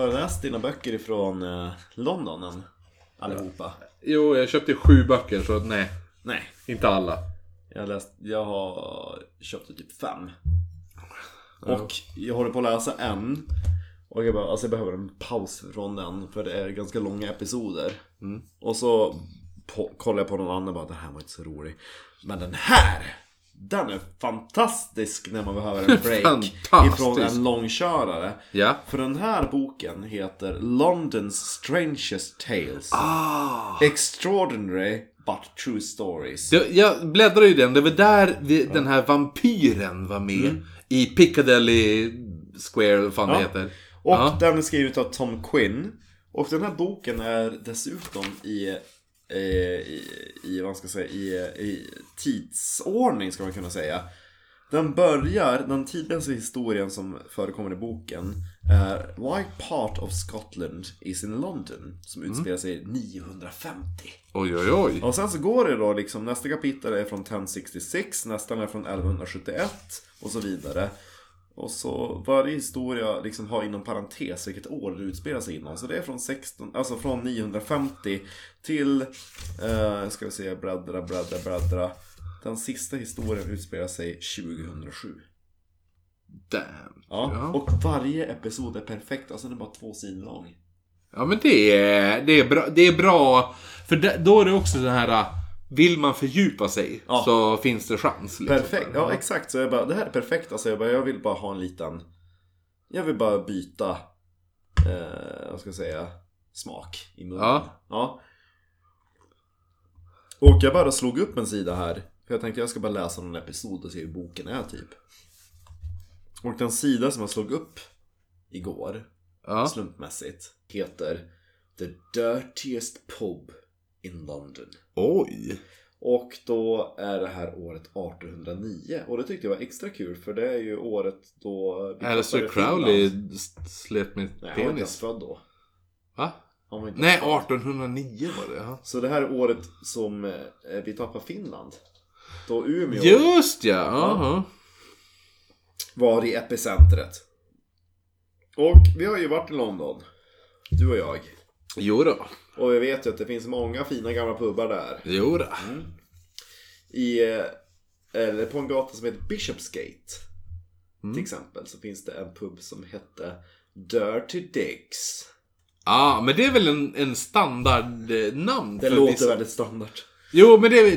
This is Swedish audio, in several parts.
Har du läst dina böcker ifrån eh, London än? Allihopa? Jo, jag köpte sju böcker så nej. Nej. Inte alla. Jag, har läst, jag har köpt typ fem. Och jag håller på att läsa en. Och jag, bara, alltså jag behöver en paus från den. För det är ganska långa episoder. Och så på, kollar jag på någon annan och bara, den här var inte så rolig. Men den här! Den är fantastisk när man behöver en break ifrån en långkörare. Ja. För den här boken heter London's Strangest Tales. Ah. Extraordinary but true stories. Jag, jag bläddrade i den. Det var där vi, den här vampyren var med. I Piccadilly Square, vad fan det Ja. heter. Och Ja. den är skriven av Tom Quinn. Och den här boken är dessutom i, i, i vad ska jag säga, i, i tidsordning ska man kunna säga. Den börjar, den tidigaste historien som förekommer i boken är Why part of Scotland is in London? Som utspelar sig 950. Oj, oj, oj. Och sen så går det då liksom, nästa kapitel är från 1066, nästa är från 1171 och så vidare. Och så varje historia liksom har inom parentes vilket år det utspelar sig inom. Så det är från 16, alltså från 950 till, eh, ska vi se, bläddra, bläddra, bläddra. Den sista historien utspelar sig 2007. Damn. Ja, Ja. och varje episod är perfekt, alltså den är bara två sidor lång. Ja men det är, det är, bra, det är bra. För då är det också den här... Vill man fördjupa sig Ja. så finns det chans. Liksom. Perfekt, ja exakt. Så jag bara, det här är perfekt. Alltså jag, bara, jag vill bara ha en liten... Jag vill bara byta, eh, vad ska jag säga, smak i munnen. Ja. ja. Och jag bara slog upp en sida här. För jag tänkte jag ska bara läsa någon episod och se hur boken är typ. Och den sida som jag slog upp igår, Ja. slumpmässigt, heter The Dirtiest Pub in London. Oj. Och då är det här året 1809 och det tyckte jag var extra kul för det är ju året då Alistair. Crowley slet med Nej, han var inte ens penis. född då. Va? Nej, ens född. 1809 var det. Ja. Så det här är året som eh, vi tappar Finland. Då Umeå Just ja! Aha. var i epicentret. Och vi har ju varit i London. Du och jag. Jo då. Och vi vet ju att det finns många fina gamla pubbar där. Jo då. I, eh, eller på en gata som heter Bishopsgate. Mm. Till exempel så finns det en pub som hette Dirty Dicks. Ja, men det är väl en, en standardnamn? Det för låter vissa- väldigt standard. Jo, men det,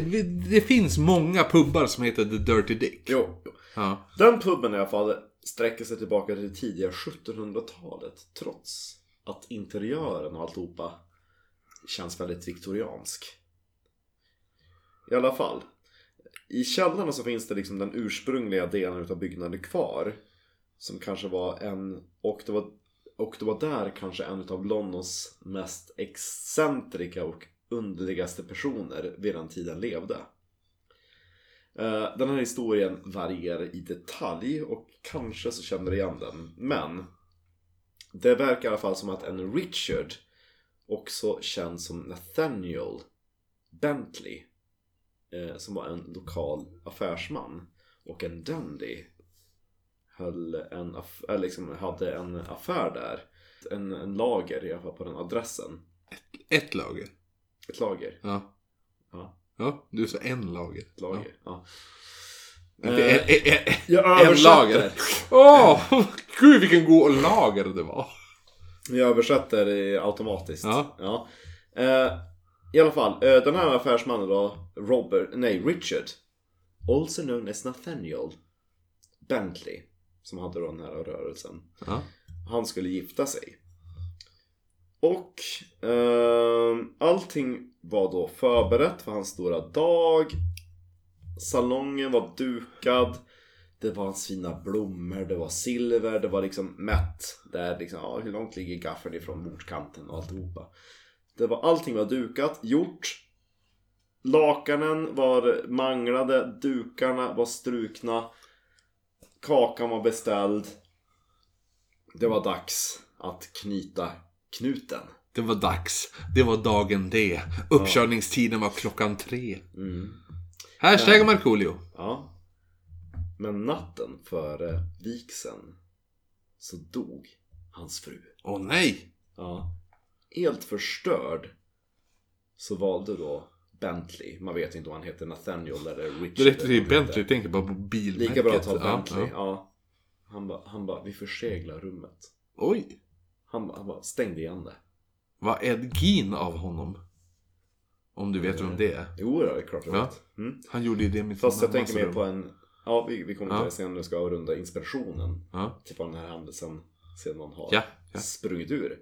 det finns många pubbar som heter The Dirty Dick. Jo. Ja. Den puben i alla fall sträcker sig tillbaka till det tidiga 1700-talet. Trots att interiören och alltihopa känns väldigt viktoriansk. I alla fall. I källarna så finns det liksom den ursprungliga delen utav byggnaden kvar. Som kanske var en, och det var, och det var där kanske en utav Londons mest excentrika och underligaste personer vid den tiden levde. Eh, den här historien varierar i detalj och kanske så känner du igen den. Men det verkar i alla fall som att en Richard, också känd som Nathaniel Bentley, eh, som var en lokal affärsman och en dandy, höll en eller liksom hade en affär där. En, en lager i alla fall på den adressen. Ett lager. Ett lager. Ja. Ja, Ja, du sa en lager. ett lager. Ja. Ja. Inte Eh, en, en, en, lager. Åh! gud vilken god lager det var. Jag översätter eh, automatiskt. Ja. Eh, I alla fall, eh, den här affärsmannen då, Robert, nej Richard. Also known as Nathaniel Bentley. Som hade då den här rörelsen. Ja. Han skulle gifta sig. Och ehm, allting var då förberett för hans stora dag. Salongen var dukad. Det var hans fina blommor, det var silver, det var liksom mätt. Där liksom, ja, hur långt ligger gaffeln ifrån bordskanten och alltihopa. Det var, allting var dukat, gjort. Lakanen var manglade, dukarna var strukna. Kakan var beställd. Det var dags att knyta knuten. Det var dags. Det var dagen D. Uppkörningstiden var klockan tre. Mm. Hashtag Markoolio. Ja. Men natten före vigseln så dog hans fru. Åh nej! Ja. Helt förstörd så valde då Bentley, man vet inte om han heter Nathaniel eller Richard. Direkt eller till Bentley, tänker bara på bilmärket. Lika bra att ta Bentley. ja. Ja. Han bara, han bara, vi förseglar rummet. Oj! Han, bara- han bara, stängde igen det. Vad Ed Gein av honom? Om du vet vem det är. Jo, det är klart jag Ja. vet. Mm. Han gjorde ju det med Fast jag tänker mer på en, ja vi, vi kommer till Ja. det sen när vi ska avrunda inspirationen. Ja, Till vad den här händelsen sedan har ja. ja. sprungit ur.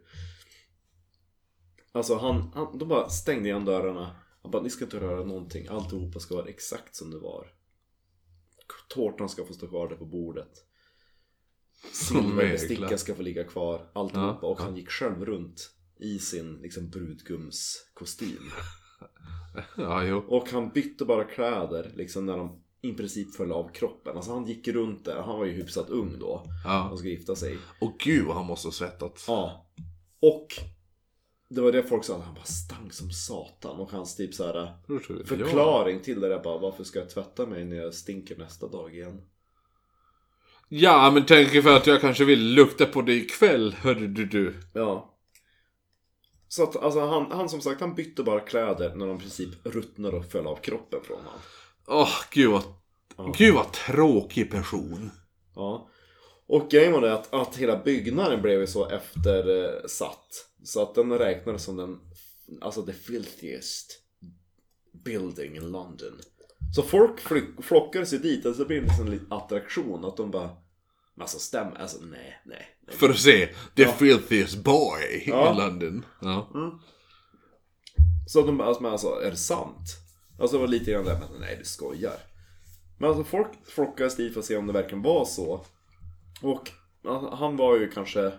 Alltså han, han, de bara stängde igen dörrarna. Han bara, ni ska inte röra någonting. Alltihopa ska vara exakt som det var. Tårtan ska få stå kvar där på bordet. Silverbesticken Jäklar. ska få ligga kvar. Alltihopa. Ja, och han gick själv runt i sin liksom brudgumskostym. ja, jo. Och han bytte bara kläder liksom när de i princip föll av kroppen. Alltså han gick runt där. Han var ju hyfsat ung då. Ja. Och skulle gifta sig. Och gud han måste ha svettats. Ja. Och det var det folk sa, han bara stank som satan. Och hans typ så här förklaring till det där bara, varför ska jag tvätta mig när jag stinker nästa dag igen? Ja, men tänk för att jag kanske vill lukta på dig ikväll, hörde du du. Ja. Så att alltså han, han som sagt, han bytte bara kläder när de i princip ruttnade och föll av kroppen från honom. Åh, gud vad... Ja. Gud vad tråkig person. Ja. Och grejen var det att, att hela byggnaden blev ju så eftersatt. Så att den räknades som den, alltså the filthiest building in London. Så folk flockades ju dit, alltså det blev en liten attraktion. Att de bara, men alltså stäm, alltså nej, nej. För att se the Ja. filthiest boy Ja. in London. Ja. Så att de alltså, men alltså är det sant? Alltså det var lite grann där, men nej du skojar. Men alltså folk flockades dit för att se om det verkligen var så. Och ja, han var ju kanske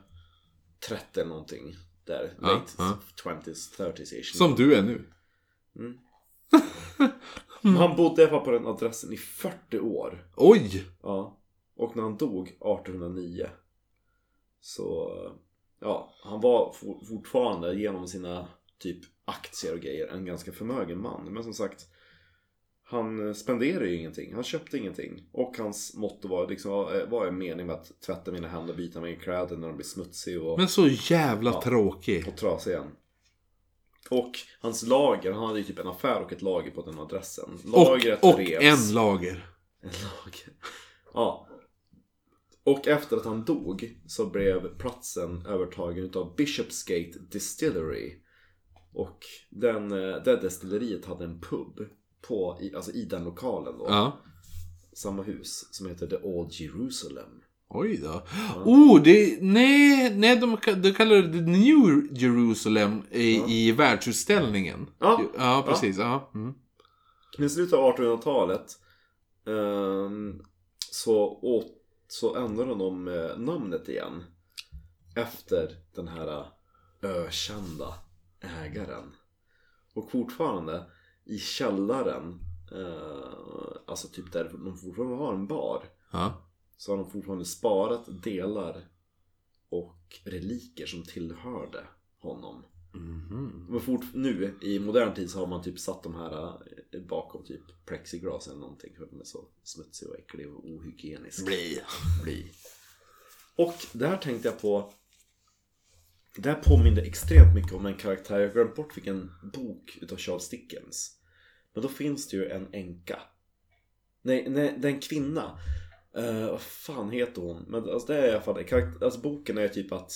30 eller någonting. Där, Ja, late ja. 20s, 30s ish. Som du är nu. Men Han bodde i alla fall på den adressen i 40 år. Oj! Ja. Och när han dog 1809 Så Ja, han var for, fortfarande genom sina typ aktier och grejer en ganska förmögen man. Men som sagt Han eh, spenderade ju ingenting. Han köpte ingenting. Och hans motto var liksom vad- Vad är meningen med att tvätta mina händer och byta mina kläder när de blir smutsiga och, Men så jävla Ja. tråkig. och trasiga igen? Och hans lager, han hade ju typ en affär och ett lager på den adressen. Och, Lagret och revs. en lager. En lager. Ja. Och efter att han dog så blev platsen övertagen utav Bishopsgate Distillery. Och den, eh, det destilleriet hade en pub på, alltså i den lokalen då. Ja. Samma hus som heter The Old Jerusalem. Oj då. Oh, det... Nej, nej de, de kallar det The New Jerusalem i, Ja. i världsutställningen. Ja. Ja, precis. Ja. Mm. Men i slutet av 1800-talet ehm, så, åt, så ändrade de eh, namnet igen. Efter den här eh, ökända ägaren. Och fortfarande i källaren, eh, alltså typ där de fortfarande har en bar. Ja. Så har de fortfarande sparat delar och reliker som tillhörde honom. Mhm. Men fort, nu i modern tid så har man typ satt de här eh, bakom typ plexiglas eller någonting för de är så smutsiga och äckliga och ohygieniska. Bli. Bli. Och där tänkte jag på Det här påminde extremt mycket om en karaktär, jag har glömt bort vilken bok utav Charles Dickens Men då finns det ju en änka Nej, nej det är en kvinna uh, Vad fan heter hon? Men alltså det är i alla fall, karakt- alltså boken är typ att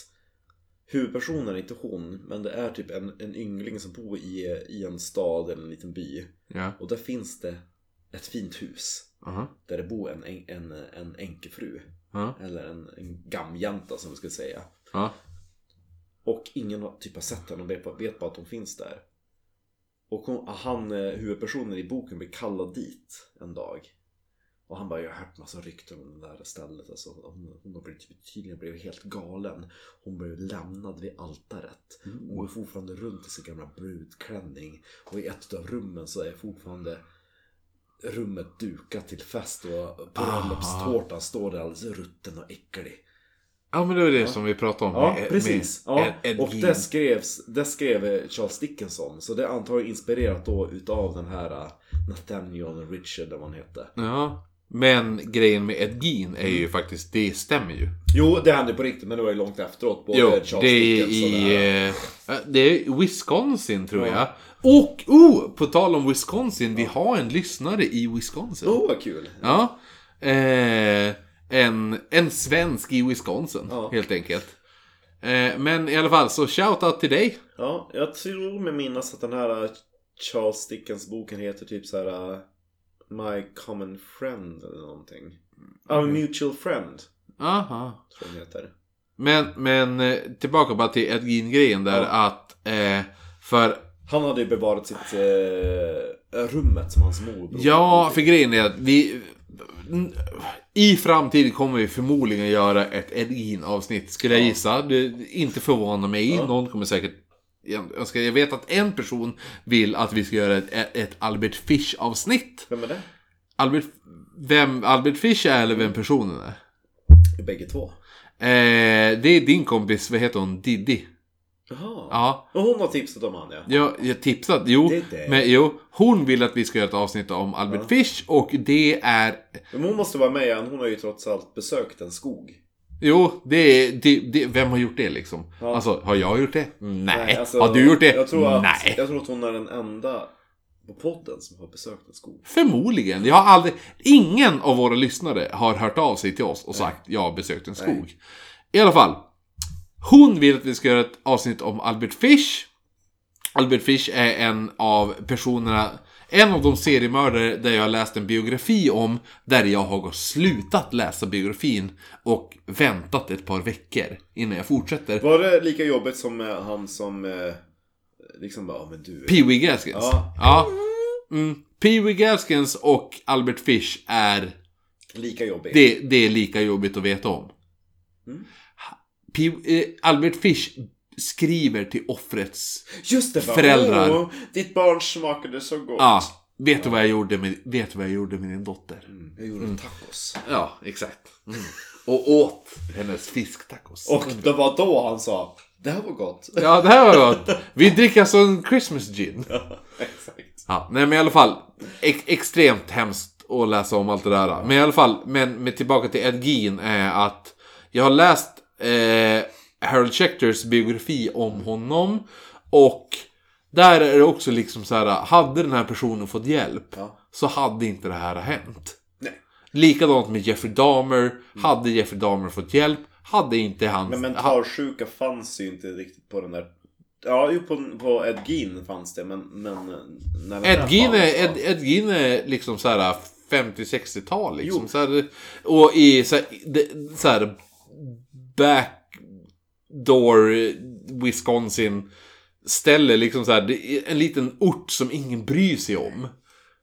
Huvudpersonen är inte hon, men det är typ en, en yngling som bor i, i en stad eller en liten by Ja. Och där finns det ett fint hus Aha. Där det bor en, en, en, en änkefru Ja. Eller en, en gamjänta som vi ska säga Ja. Och ingen har typ har sett henne och vet vet bara att hon finns där Och hon, han, eh, huvudpersonen i boken blir kallad dit en dag Och han bara, jag har hört massa rykten om det där stället alltså, hon, hon har blivit, tydligen blivit helt galen Hon blev lämnad vid altaret Hon går fortfarande runt i sin gamla brudklänning Och i ett av rummen så är fortfarande rummet dukat till fest och bröllopstårtan står där alldeles rutten och äcklig Ja, men det var det som vi pratade om. Ja, med- precis. med Ja. Ed- Ed och det skrevs, det skrev Charles Dickinson. Så det är antagligen inspirerat då utav den här uh, Nathaniel Richard, eller vad han hette. Ja. Men grejen med Ed Gein är ju faktiskt, det stämmer ju. Jo, det hände på riktigt, men det var ju långt efteråt. Både Jo, Charles det är i... eh, Det är Wisconsin tror jag. Och, oh! På tal om Wisconsin, vi har en lyssnare i Wisconsin. Oh, vad kul. Ja. Eh, en, en svensk i Wisconsin, Ja. helt enkelt. Eh, men i alla fall, så shout-out till dig. Ja, jag tror med minnas att den här Charles Dickens-boken heter typ så här My Common Friend eller någonting. Ja, Mm. Mutual Friend, Aha. tror jag den heter. Men, men eh, tillbaka bara till Ed Gein-grejen där Ja. att... Eh, för Han hade ju bevarat sitt eh, rummet som hans morbror. Ja, för grejen är att vi... I framtiden kommer vi förmodligen göra ett Ed Gein avsnitt skulle jag gissa. Det inte förvånar mig. Någon kommer säkert... Jag, önskar, jag vet att en person vill att vi ska göra ett, ett Albert Fish avsnitt. Vem är det? Albert... Vem Albert Fish är eller vem personen är? Bägge två. Eh, det är din kompis, vad heter hon? Diddy. Jaha. Ja. Och hon har tipsat om han ja. Jag, jag tipsat, jo, Det det. men jo. Hon vill att vi ska göra ett avsnitt om Albert Fish och det är Men hon måste vara med igen. Hon har ju trots allt besökt en skog. Jo, det. Det, det, vem har gjort det liksom? Ja. Alltså, har jag gjort det? Nej. alltså, har du gjort det? Jag tror, att, Nej. jag tror att hon är den enda på podden som har besökt en skog. Förmodligen. Jag har aldrig... Ingen av våra lyssnare har hört av sig till oss och sagt jag har besökt en skog. I alla fall. Hon vill att vi ska göra ett avsnitt om Albert Fish. Albert Fish är en av personerna, en av de seriemördare där jag läst en biografi om, där jag har slutat läsa biografin och väntat ett par veckor innan jag fortsätter. Var det lika jobbigt som eh, han som eh, liksom bara, "Ja, men du. Pee Wee Gaskins. Ja. ja. Mm. Pee Wee Gaskins och Albert Fish är Lika jobbig. Det, det är lika jobbigt att veta om. Mm. P- eh, Albert Fish skriver till offrets... Just det, Föräldrar. Åh, ditt barn smakade så gott. Ja, vet du vad jag gjorde med, vet du vad jag gjorde med din dotter? Mm, Jag gjorde tacos. Ja, exakt. Mm. Och åt hennes fisktacos. Och det var då han sa, det här var gott. Ja, det här var gott. Vi dricker alltså en Christmas gin. Exakt. Ja, nej men i alla fall. Ex extremt hemskt att läsa om allt det där. Men i alla fall, men med tillbaka till Ed Gein är att jag har läst eh, Harold Schechters biografi om honom. Och där är det också liksom så här, hade den här personen fått hjälp Ja. så hade inte det här hänt. Nej. Likadant med Jeffrey Dahmer. Hade Jeffrey Dahmer fått hjälp hade inte han... Men mentalsjuka fanns ju inte riktigt på den där... Ja, ju på, på Ed Gein fanns det, men... men när den Ed Gein är. Ed, Ed Gein är liksom så här 50-60-tal liksom. Jo. Så här, och i så här, så här backdoor Wisconsin ställe liksom så här, det är en liten ort som ingen bryr sig om.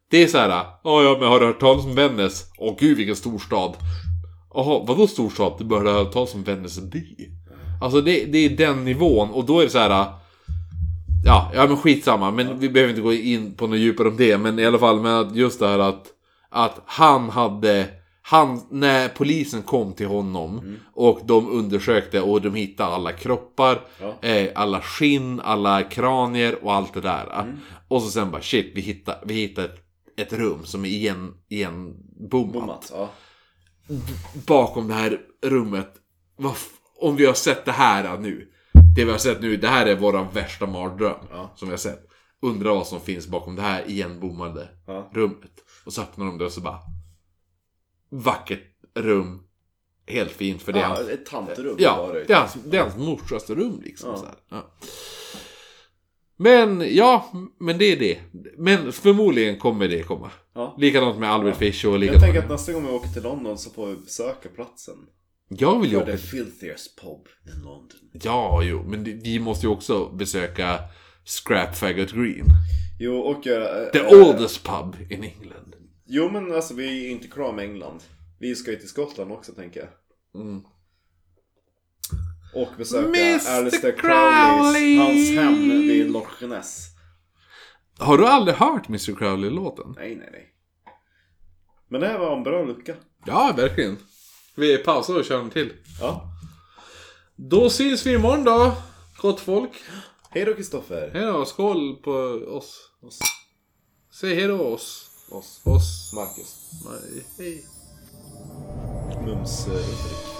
Det är så här, ja ja men har du hört talas om Vännäs? Åh gud vilken storstad. Jaha, vadå storstad? Du bör ha hört talas om Vännäs by. Alltså det, det är den nivån och då är det så här. Ja, ja men skitsamma. Men vi behöver inte gå in på något djupare om det. Men i alla fall med just det här att, att han hade... Han, när polisen kom till honom och de undersökte och de hittade alla kroppar, Ja. eh, alla skinn, alla kranier och allt det där. Och så sen bara shit, vi hittar, vi hittar ett, ett rum som är igen, igen bommat. Bommat, ja. Bakom det här rummet, om vi har sett det här nu. Det vi har sett nu, det här är våran värsta mardröm. Ja. Som vi har sett. Undrar vad som finns bakom det här igenbommade rummet. Och så öppnar de det och så bara... Vackert rum. Helt fint för det ja hans, ett tantrum ja, det. det är hans, det är hans morsas rum liksom. Ja. Så här. Ja. Men ja, men det är det. Men förmodligen kommer det komma. Ja. Likadant med Albert Fish och Jag likadant tänker att nästa gång vi åker till London så får vi besöka platsen. Jag vill ju åka the filthiest pub in London. Ja, jo, men vi måste ju också besöka Scrap Faggot Green. Jo, och göra... The eh, oldest pub in England. Jo, men alltså vi är ju inte klar med England. Vi ska ju till Skottland också, tänker jag. Mm. Och besöka Mr. Alistair Crowley! Crowleys, hans hem vid Loch Ness. Har du aldrig hört Mr. Crowley-låten? Nej, nej, nej. Men det här var en bra lucka. Ja, verkligen. Vi pausar och kör en till. Ja. Då syns vi imorgon då, gott folk. Hej då, Kristoffer. Hej då, skål på oss. Oss. Säg hej då oss. Oss. Oss. Marcus. Nej, hej. Mums eh, Ulrik.